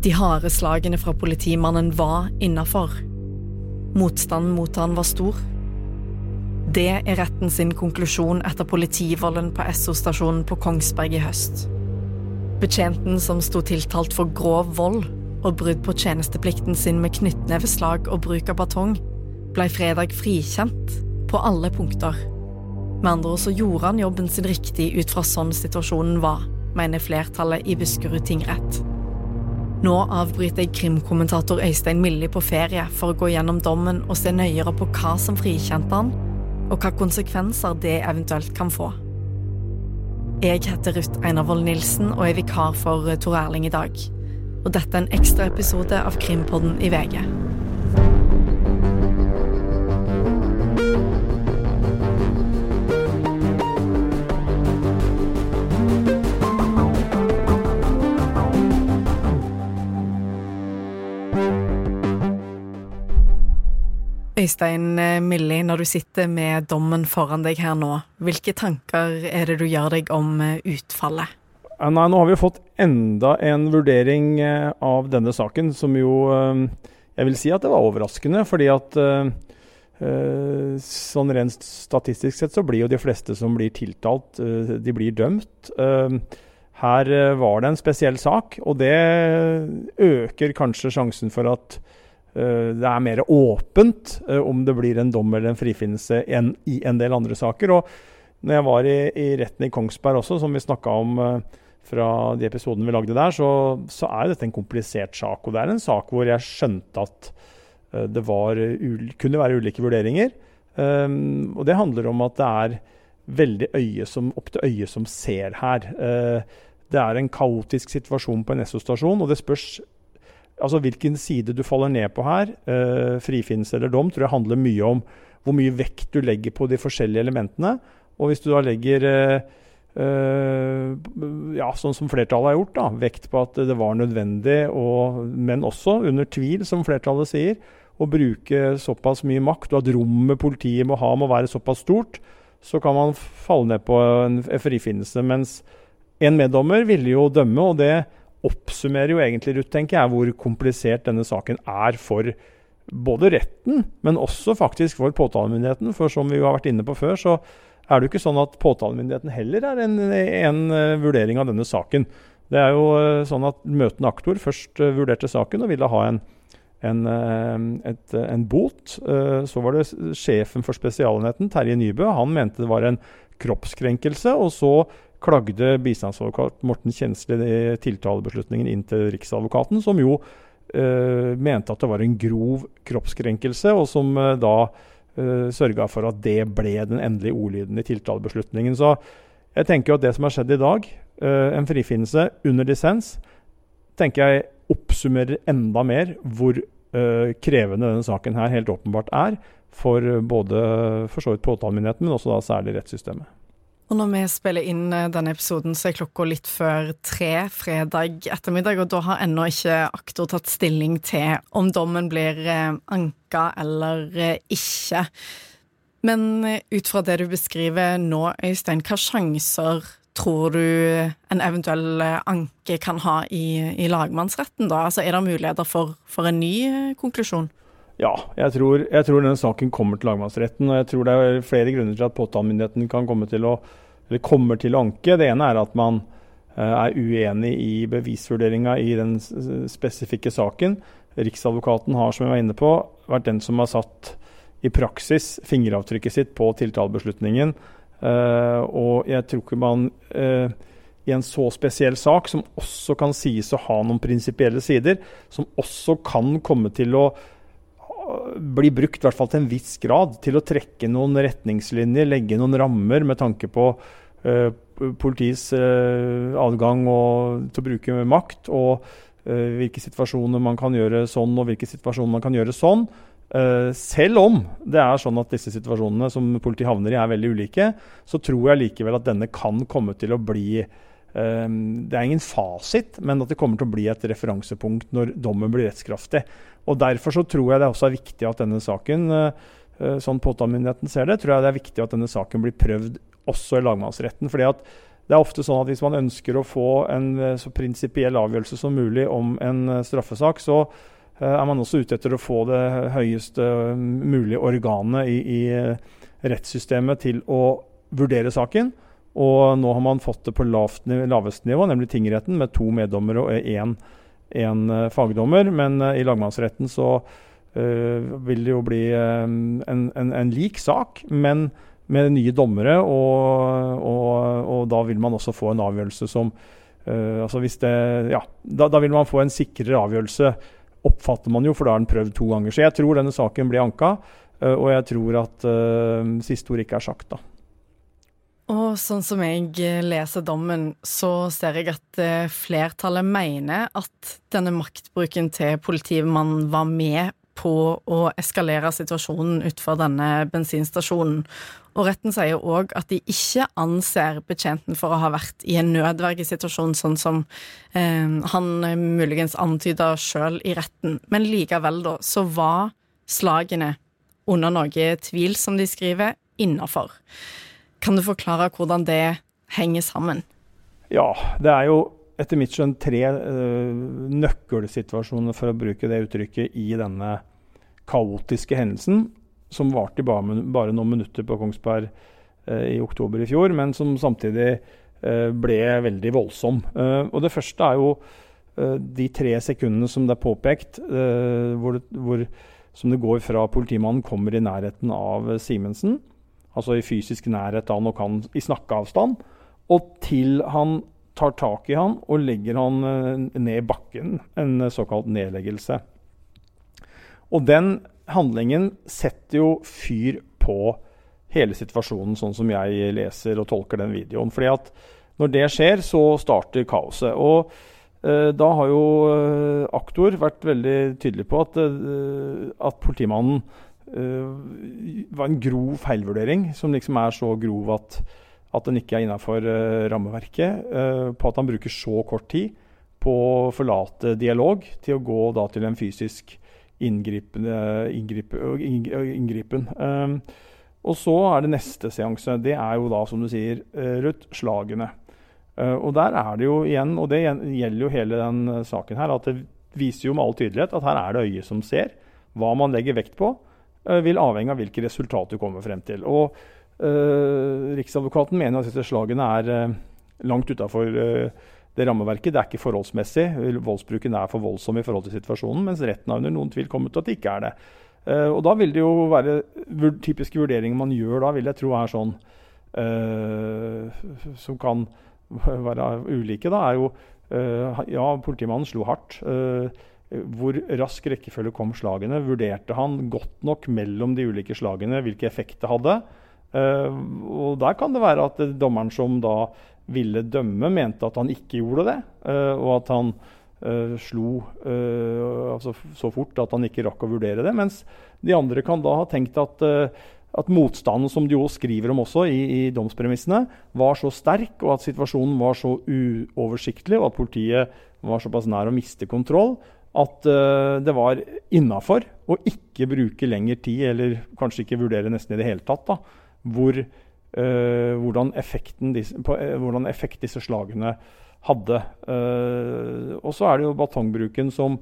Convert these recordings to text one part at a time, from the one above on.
De harde slagene fra politimannen var innafor. Motstanden mot han var stor. Det er retten sin konklusjon etter politivolden på Esso-stasjonen på Kongsberg i høst. Betjenten som sto tiltalt for grov vold og brudd på tjenesteplikten sin med knyttneveslag og bruk av batong, ble fredag frikjent på alle punkter. Med andre ord så gjorde han jobben sin riktig ut fra sånn situasjonen var, mener flertallet i Buskerud tingrett. Nå avbryter jeg krimkommentator Øystein Milli på ferie for å gå gjennom dommen og se nøyere på hva som frikjente han, og hva konsekvenser det eventuelt kan få. Jeg heter Ruth Einarvoll Nilsen og er vikar for Tor Erling i dag. Og dette er en ekstra episode av Krimpodden i VG. Øystein Milli, når du sitter med dommen foran deg her nå, hvilke tanker er det du gjør deg om eh, utfallet? Nei, nå har vi fått enda en vurdering eh, av denne saken, som jo eh, Jeg vil si at det var overraskende, fordi at sånn rent statistisk sett så blir jo de fleste som blir tiltalt, de blir dømt. Her var det en spesiell sak, og det øker kanskje sjansen for at Eh, det er mer åpent eh, om det blir en dom eller en frifinnelse enn i en del andre saker. Og når jeg var i, i retten i Kongsberg også, som vi snakka om eh, fra de episodene vi lagde der, så, så, er dette en komplisert sak. Og det er en sak hvor jeg skjønte at det var, kunne være ulike vurderinger. Og det handler om at det er veldig øye som, opp til øyet som ser her. Det er en kaotisk situasjon på en Esso-stasjon, og det spørs altså hvilken side du faller ned på her, eh, frifinnelse eller dom, tror jeg handler mye om hvor mye vekt du legger på de forskjellige elementene. Og hvis du da legger eh, eh, ja, sånn som flertallet har gjort, da, vekt på at det var nødvendig, og, men også under tvil, som flertallet sier, å bruke såpass mye makt, og at rommet politiet må ha, må være såpass stort, så kan man falle ned på en frifinnelse. Mens en meddommer ville jo dømme, og det oppsummerer jo egentlig Ruth, tenker jeg, hvor komplisert denne saken er for både retten, men også faktisk for påtalemyndigheten. For som vi jo har vært inne på før, så er det jo ikke sånn at påtalemyndigheten heller er en, en uh, vurdering av denne saken. Det er jo uh, sånn at møtende aktor først uh, vurderte saken og ville ha en, en, et, en bot. så var det sjefen for Spesialenheten, Terje Nybø. Han mente det var en kroppskrenkelse. og så klagde bistandsadvokat Morten Kjensli tiltalebeslutningen inn til Riksadvokaten, som jo eh, mente at det var en grov kroppskrenkelse, og som eh, da eh, sørga for at det ble den endelige ordlyden i tiltalebeslutningen. Så jeg tenker at det som har skjedd i dag, eh, en frifinnelse under dissens, tenker jeg oppsummerer enda mer hvor eh, krevende denne saken her helt åpenbart er for både for så vidt påtalemyndigheten, men også da særlig rettssystemet. Og når vi spiller inn eh, denne episoden, så er klokka litt før tre fredag ettermiddag, og da har ennå ikke aktor tatt stilling til om dommen blir eh, anka eller eh, ikke. Men ut fra det du beskriver nå, Øystein, hva sjanser tror du en eventuell anke kan ha i, i lagmannsretten, da? Altså, er det muligheter for, for en ny konklusjon? Ja, jeg tror, jeg tror, denne saken kommer til lagmannsretten. og Jeg tror det er flere grunner til at påtalemyndigheten kan komme til å, eller kommer til å anke. Det ene er at man uh, er uenig i bevisvurderinga i den spesifikke saken. Riksadvokaten har, som jeg var inne på, vært den som har satt i praksis fingeravtrykket sitt på tiltalebeslutningen. Uh, og jeg tror ikke man uh, i en så spesiell sak, som også kan sies å ha noen prinsipielle sider, som også kan komme til å blir brukt, i hvert fall til en viss grad, til å trekke noen retningslinjer, legge noen rammer med tanke på uh, politiets uh, adgang og, til å bruke makt, og uh, hvilke situasjoner man kan gjøre sånn, og hvilke situasjoner man kan gjøre sånn. selv om det er sånn at disse situasjonene som politiet havner i, er veldig ulike, så tror jeg likevel at denne kan komme til å bli det er ingen fasit, men at det kommer til å bli et referansepunkt når dommen blir rettskraftig. Og Derfor så tror jeg det også er viktig at denne saken, sånn påtalemyndigheten ser det, tror jeg det er viktig at denne saken blir prøvd også i lagmannsretten. fordi at det er ofte sånn at hvis man ønsker å få en eh, så prinsipiell avgjørelse som mulig om en eh, straffesak, så er man også ute etter å få det høyeste mulige organet i, i rettssystemet til å vurdere saken. Og nå har man fått det på lavt, laveste nivå, nemlig tingretten, med to meddommere og én, én fagdommer. Men i lagmannsretten så uh, vil det jo bli um, en, en, en, lik sak, men med nye dommere, og, og, og, da vil man også få en avgjørelse som uh, altså hvis det, ja, da, da, vil man få en sikrere avgjørelse, oppfatter man jo, for da er den prøvd to ganger. Så jeg tror denne saken blir anka, uh, og jeg tror at uh, siste ord ikke er sagt, da. Og sånn som jeg leser dommen, så ser jeg at flertallet mener at denne maktbruken til politimannen var med på å eskalere situasjonen utenfor denne bensinstasjonen. Og retten sier òg at de ikke anser betjenten for å ha vært i en nødvergesituasjon, sånn som eh, han muligens antyda sjøl i retten. Men likevel, da, så var slagene under noe tvil, som de skriver, innafor. Kan du forklare hvordan det henger sammen? Ja, det er jo etter mitt skjønn tre uh, nøkkelsituasjoner, for å bruke det uttrykket, i denne kaotiske hendelsen, som varte bare, bare noen minutter på Kongsberg uh, i oktober i fjor, men som samtidig uh, ble veldig voldsom. og Det første er jo de tre sekundene som det er påpekt, hvor, hvor, som det går fra politimannen kommer i nærheten av Simensen, altså i fysisk nærhet av og han i snakkeavstand, og til han tar tak i han og legger han eh, ned i bakken. En såkalt nedleggelse. Og den handlingen setter jo fyr på hele situasjonen, sånn som jeg leser og tolker den videoen. Fordi at når det skjer, så starter kaoset. Og eh, da har jo eh, aktor vært veldig tydelig på at, at politimannen var en grov feilvurdering, som liksom er så grov at at den ikke er innafor uh, rammeverket, uh, på at han bruker så kort tid på å forlate dialog til å gå da, til en fysisk inngripen. Um, og så er det neste seanse. Det er jo da, som du sier, Ruth, slagene. og der er det jo igjen, og det gjelder jo hele den saken her, at det viser jo med all tydelighet at her er det øyet som ser. Hva man legger vekt på, vil avhenge av hvilke resultat du kommer frem til. Og Uh, Riksadvokaten mener at disse slagene er uh, langt utafor uh, det rammeverket. Det er ikke forholdsmessig. Voldsbruken er for voldsom i forhold til situasjonen, mens retten har under noen tvil kommet til at det ikke er det. og Da vil det jo være typiske vurderinger man gjør da, vil jeg tro er sånn Som kan være ulike. da, er jo Ja, politimannen slo hardt. Hvor rask rekkefølge kom slagene? Vurderte han godt nok mellom de ulike slagene hvilke effekt det hadde? Uh, og Der kan det være at dommeren som da ville dømme, mente at han ikke gjorde det. Uh, og at han uh, slo altså så fort at han ikke rakk å vurdere det. Mens de andre kan da ha tenkt at, at motstanden, som de jo skriver om også i, i, domspremissene, var så sterk, og at situasjonen var så uoversiktlig, og at politiet var såpass nær å miste kontroll at det var innafor å ikke bruke lengre tid, eller kanskje ikke vurdere nesten i det hele tatt. da, hvor, uh, hvordan, disse, på, uh, hvordan, effekt disse slagene hadde. Uh, og så er det jo batongbruken som,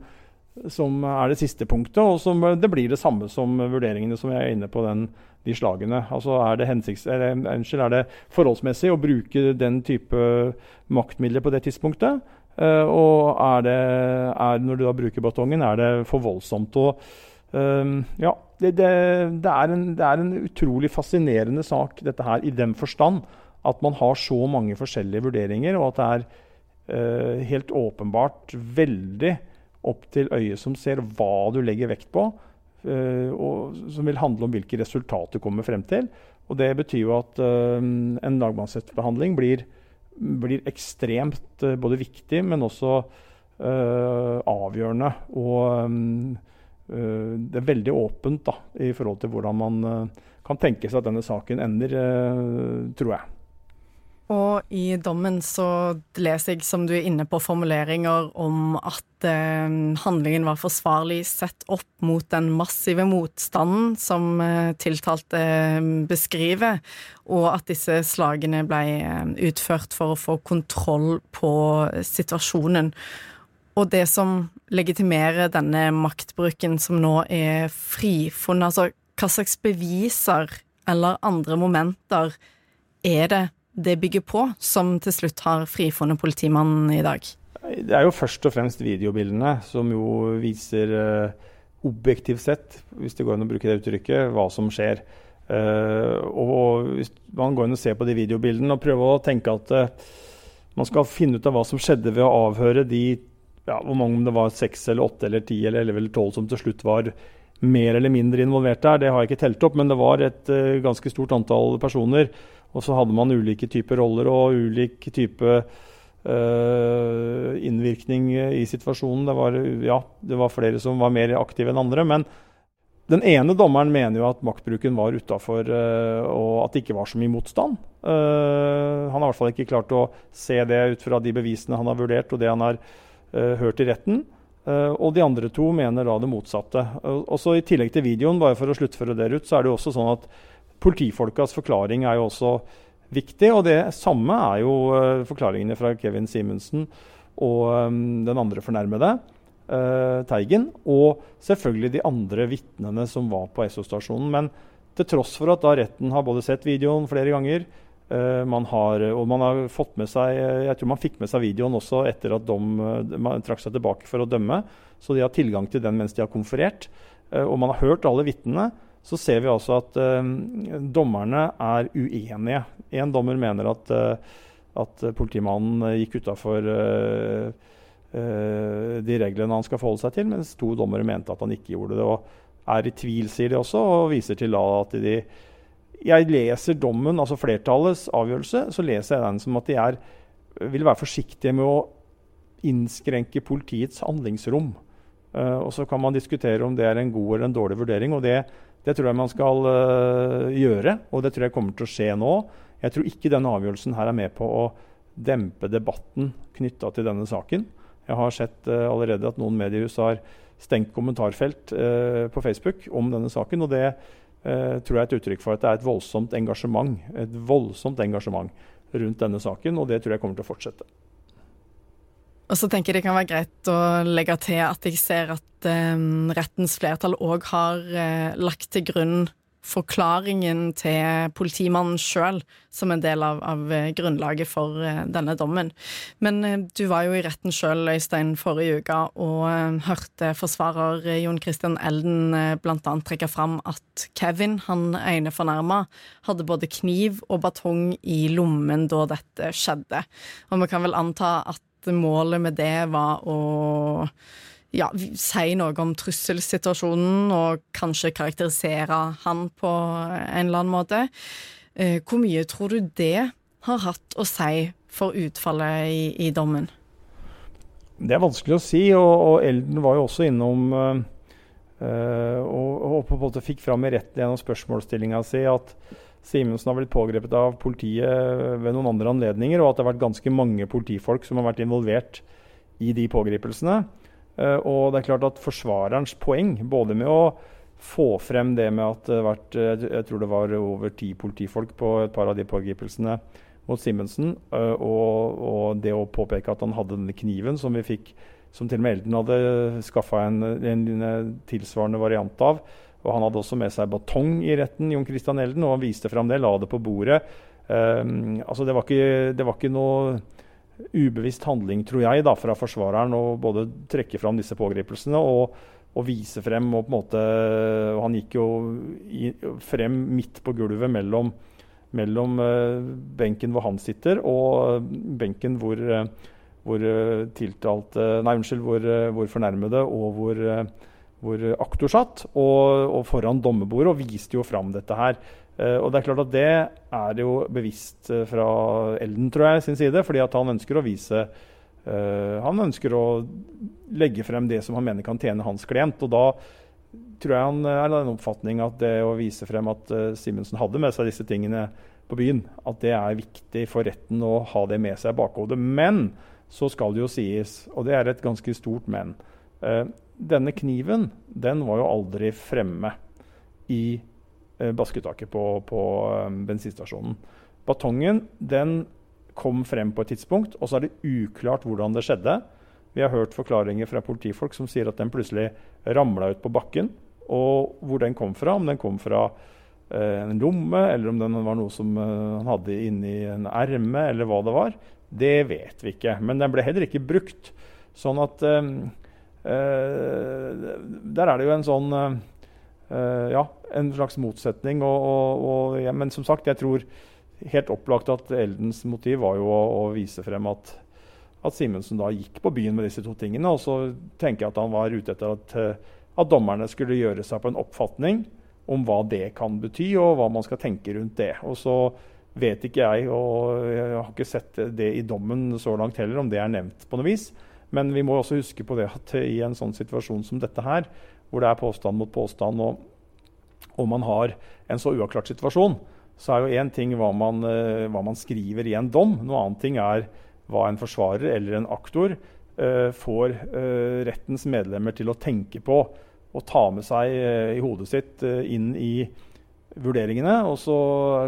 som, er det siste punktet, og som, det blir det samme som vurderingene som jeg er inne på den, de slagene. Altså er det, hensikts, er, unnskyld, er det forholdsmessig å bruke den type maktmidler på det tidspunktet? Og er det, er, når du da bruker batongen, er det for voldsomt? Og Um, ja, det, det, det, er en, det, er en, utrolig fascinerende sak, dette her, i den forstand at man har så mange forskjellige vurderinger, og at det er uh, helt åpenbart veldig opp til øyet som ser hva du legger vekt på, uh, og som vil handle om hvilke resultat du kommer frem til. Og Det betyr jo at uh, en lagmannsrettsbehandling blir, blir ekstremt både viktig, men også avgjørende. og Eh, det er veldig åpent da, i forhold til hvordan man eh, kan tenke seg at denne saken ender, eh, tror jeg. Og i dommen så leser jeg, som du er inne på, formuleringer om at eh, handlingen var forsvarlig sett opp mot den massive motstanden som eh, tiltalte eh, beskriver, og at disse slagene ble eh, utført for å få kontroll på situasjonen. Og det som legitimerer denne maktbruken som nå er frifunnet, altså hva slags beviser eller andre momenter er det det bygger på, som til slutt har frifunnet politimannen i dag? Det er jo først og fremst videobildene som jo viser uh, objektivt sett, hvis det går an å bruke det uttrykket, hva som skjer. Uh, og hvis man går inn og ser på de videobildene og prøver å tenke at uh, man skal finne ut av hva som skjedde ved å avhøre de ja, hvor mange om det var seks eller åtte eller ti eller elleve eller tolv som til slutt var mer eller mindre involvert der, det har jeg ikke telt opp, men det var et ganske stort antall personer. Og så hadde man ulike typer roller og ulik type uh, innvirkning i situasjonen. Det var, ja, det var flere som var mer aktive enn andre. Men den ene dommeren mener jo at maktbruken var utafor, uh, og at det ikke var så mye motstand. Uh, han har i hvert fall ikke klart å se det ut fra de bevisene han har vurdert og det han har hørt i retten. og de andre to mener da det motsatte. Og så I tillegg til videoen, bare for å sluttføre det ut, så er det jo også sånn at Politifolkas forklaring er jo også viktig. Og det samme er jo uh, forklaringene fra Kevin Simensen og um, den andre fornærmede, uh, Teigen. Og selvfølgelig de andre vitnene som var på Esso-stasjonen. Men til tross for at da retten har både sett videoen flere ganger, man har, og man har fått med seg Jeg tror man fikk med seg videoen også etter at dom, man trakk seg tilbake for å dømme. Så de har tilgang til den mens de har konferert. og man har hørt alle vitnene så ser vi altså at eh, dommerne er uenige. Én dommer mener at, uh, at politimannen gikk utafor eh, de reglene han skal forholde seg til, mens to dommere mente at han ikke gjorde det. og Er i tvil, sier de også, og viser til at de Jeg leser dommen, altså flertallets avgjørelse, så leser jeg den som at de er, vil være forsiktige med å innskrenke politiets handlingsrom. og Så kan man diskutere om det er en god eller en dårlig vurdering. og det det tror jeg man skal uh, gjøre, og det tror jeg kommer til å skje nå. Jeg tror ikke denne avgjørelsen her er med på å dempe debatten knytta til denne saken. Jeg har sett uh, allerede at noen mediehus har stengt kommentarfelt uh, på Facebook om denne saken. og det tror jeg er et uttrykk for at det er et voldsomt engasjement, et voldsomt engasjement rundt denne saken, og det tror jeg kommer til å fortsette. Og så tenker jeg det kan være greit å legge til at jeg ser at eh, rettens flertall òg har eh, lagt til grunn forklaringen til politimannen sjøl som en del av, av eh, grunnlaget for eh, denne dommen. Men eh, du var jo i retten sjøl, Øystein, forrige uke og eh, hørte forsvarer Jon Christian Elden blant annet trekke fram at Kevin, han ene fornærma, hadde både kniv og batong i lommen da dette skjedde. Og vi kan vel anta at målet med det var å ja, si noe om trusselsituasjonen og kanskje karakterisere han på en eller annen måte. Eh, hvor mye tror du det har hatt å si for utfallet i, i dommen? Det er vanskelig å si, og, og Elden var jo også innom uh, og, og, på en måte fikk fram i retten gjennom spørsmålsstillinga si at Simensen har blitt pågrepet av politiet ved noen andre anledninger, og at det har vært ganske mange politifolk som har vært involvert i de pågripelsene. Uh, og det er klart at forsvarerens poeng, både med å få frem det med at det har vært jeg tror det var over ti politifolk på et par av de pågripelsene mot Simensen, og, og, det å påpeke at han hadde denne kniven som vi fikk, som til og med Elden hadde skaffa en, en, en tilsvarende variant av, og Han hadde også med seg batong i retten, Jon Christian Elden, og han viste fram det, la det på bordet. Um, altså det, var ikke, det var ikke noe ubevisst handling, tror jeg, da, fra forsvareren å både trekke fram disse pågripelsene og, og, vise frem. og på en måte, Han gikk jo i, frem midt på gulvet mellom, mellom uh, benken hvor han sitter, og benken hvor, uh, hvor tiltalte Nei, unnskyld, hvor, hvor fornærmede og hvor hvor aktor satt, og, og, foran dommerbordet, og viste jo fram dette her. Uh, og det er klart at det er jo bevisst uh, fra Elden, tror jeg, sin side, fordi at han ønsker å vise uh, Han ønsker å legge frem det som han mener kan tjene hans klient. Og da tror jeg han er av den oppfatning at det å vise frem at Simensen hadde med seg disse tingene på byen. At det er viktig for retten å ha det med seg i bakhodet. Men så skal det jo sies, og det er et ganske stort men eh, Denne kniven den var jo aldri fremme i eh, basketaket på, på eh, bensinstasjonen. Batongen den kom frem på et tidspunkt, og så er det uklart hvordan det skjedde. Vi har hørt forklaringer fra politifolk som sier at den plutselig ramla ut på bakken. Og hvor den kom fra, om den kom fra eh, en lomme, eller om den var noe som han hadde inni en erme, eller hva det var, det vet vi ikke. Men den ble heller ikke brukt. Sånn at eh Der er det jo en sånn eh, Ja, en slags motsetning. Og, og, og, ja, men som sagt, jeg tror helt opplagt at Eldens motiv var jo å, å vise frem at at Simensen da gikk på byen med disse to tingene. Og så tenker jeg at han var ute etter at, eh, at, dommerne skulle gjøre seg på en oppfatning om hva det kan bety, og hva man skal tenke rundt det. Og så vet ikke jeg, og jeg har ikke sett det i dommen så langt heller, om det er nevnt på noe vis. Men vi må også huske på det at i en sånn situasjon som dette her, hvor det er påstand mot påstand, og, og man har en så uavklart situasjon, så er jo én ting hva man, eh, hva man skriver i en dom. Noe annet ting er hva en forsvarer eller en aktor uh, får uh, rettens medlemmer til å tenke på og ta med seg uh, i hodet sitt inn i vurderingene. Og så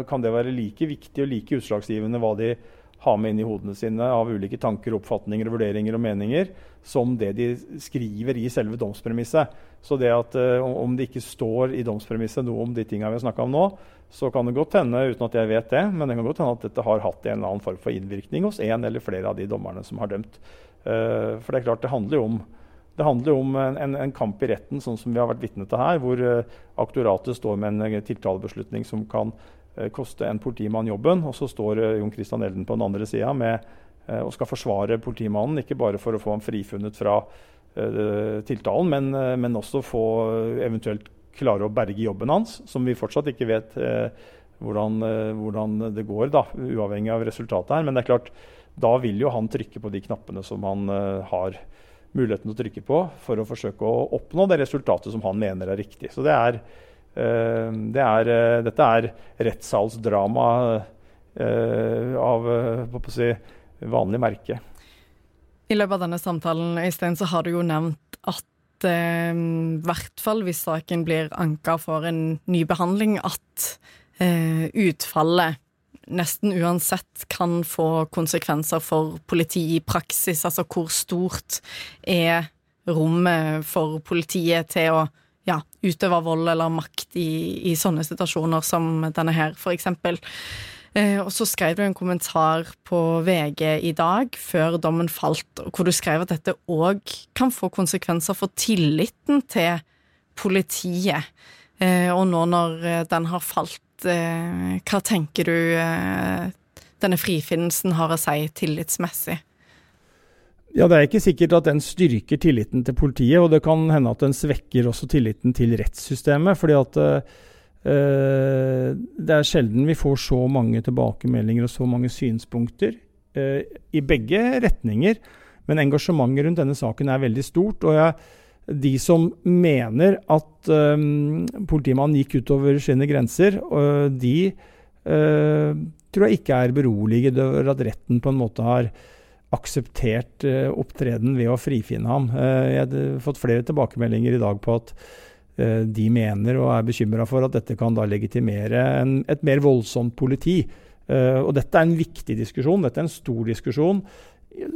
kan det være like viktig og like utslagsgivende hva de har med inn i hodene sine av ulike tanker, oppfatninger, vurderinger og meninger, som det de skriver i selve domspremisset. Så det at om det ikke står i domspremisset noe om de tingene vi har snakka om nå, så kan det godt hende uten at jeg vet det, men det kan godt hende at dette har hatt en eller annen form for innvirkning hos en eller flere av de dommerne som har dømt. Uh, for det er klart, det handler jo om, handler om en, en, kamp i retten, sånn som vi har vært vitne til her, hvor uh, aktoratet står med en uh, tiltalebeslutning som kan koste en politimann jobben, og så står Jon Christian Elden på den andre sida og skal forsvare politimannen, ikke bare for å få ham frifunnet fra tiltalen, men, men også få eventuelt klare å berge jobben hans, som vi fortsatt ikke vet eh, hvordan, eh, hvordan, det går, da, uavhengig av resultatet her. Men det er klart, da vil jo han trykke på de knappene som han eh, har muligheten til å trykke på, for å forsøke å oppnå det resultatet som han mener er riktig. Så det er, eh, det er eh, dette er rettssalsdrama eh, av si, vanlig merke. I løpet av denne samtalen Øystein, så har du jo nevnt at i eh, hvert fall hvis saken blir anka for en ny behandling, at eh, utfallet nesten uansett kan få konsekvenser for politiet i praksis. Altså hvor stort er rommet for politiet til å ja, utøve vold eller makt i, i sånne situasjoner som denne her, eksempel. Eh, og så skrev du en kommentar på VG i dag, før dommen falt, hvor du skrev at dette òg kan få konsekvenser for tilliten til politiet. Eh, og nå når eh, den har falt, hva tenker du denne frifinnelsen har å si tillitsmessig? Ja, Det er ikke sikkert at den styrker tilliten til politiet, og det kan hende at den svekker også tilliten til rettssystemet. fordi at Uh, det er sjelden vi får så mange tilbakemeldinger og så mange synspunkter uh, i begge retninger. Men engasjementet rundt denne saken er veldig stort. Og jeg, de som mener at um, politimannen gikk utover sine grenser, de tror jeg ikke er beroliget over at retten på en måte har akseptert opptreden ved å frifinne ham. jeg har fått flere tilbakemeldinger i dag på at Eh, de mener og er bekymra for at dette kan da legitimere en, et mer voldsomt politi. Og Dette er en viktig diskusjon, dette er en stor diskusjon.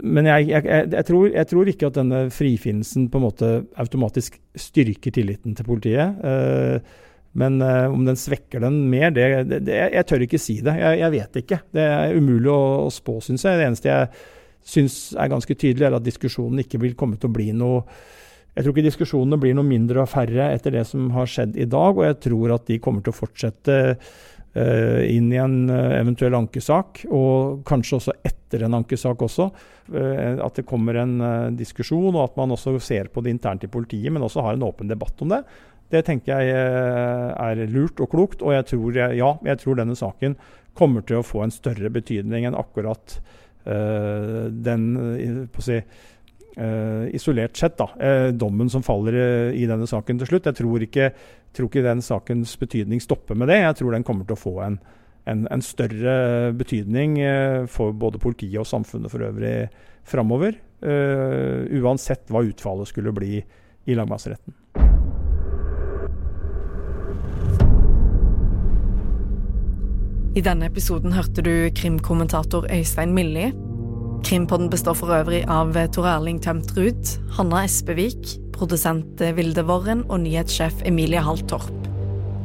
Men jeg, jeg, jeg, tror, jeg tror, ikke at denne frifinnelsen på en måte automatisk styrker tilliten til politiet. Eh, men eh, om den svekker den mer, det, det, det, jeg tør ikke si det. Jeg, vet ikke. Det er umulig å, å spå, syns jeg. Det eneste jeg syns er ganske tydelig, er at diskusjonen ikke vil komme til å bli noe jeg tror ikke diskusjonene blir noe mindre og færre etter det som har skjedd i dag, og jeg tror at de kommer til å fortsette uh, inn i en uh, eventuell ankesak, og kanskje også etter en ankesak også. Uh, at det kommer en diskusjon, og at man også ser på det internt i politiet, men også har en åpen debatt om det. Det tenker jeg er lurt og klokt, og jeg tror, ja, jeg tror denne saken kommer til å få en større betydning enn akkurat den på å si, Uh, isolert sett, da, uh, dommen som faller i denne saken til slutt. Jeg tror ikke, tror ikke, den sakens betydning stopper med det. Jeg tror den kommer til å få en, en, en større betydning for både politiet og samfunnet for øvrig framover. uansett hva utfallet skulle bli i lagmannsretten. I denne episoden hørte du krimkommentator Øystein Milli. Krimpodden består for øvrig av Tor Erling Tømtrud, Hanna Espevik, produsent Vilde Worren og nyhetssjef Emilie Haltorp.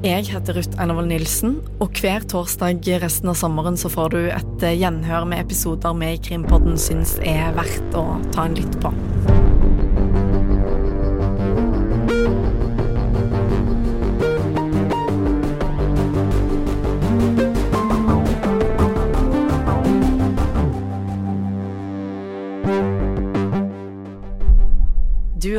Jeg heter Ruth Einervold Nilsen, og hver torsdag resten av sommeren så får du et gjenhør med episoder vi i Krimpodden syns er verdt å ta en lytt på.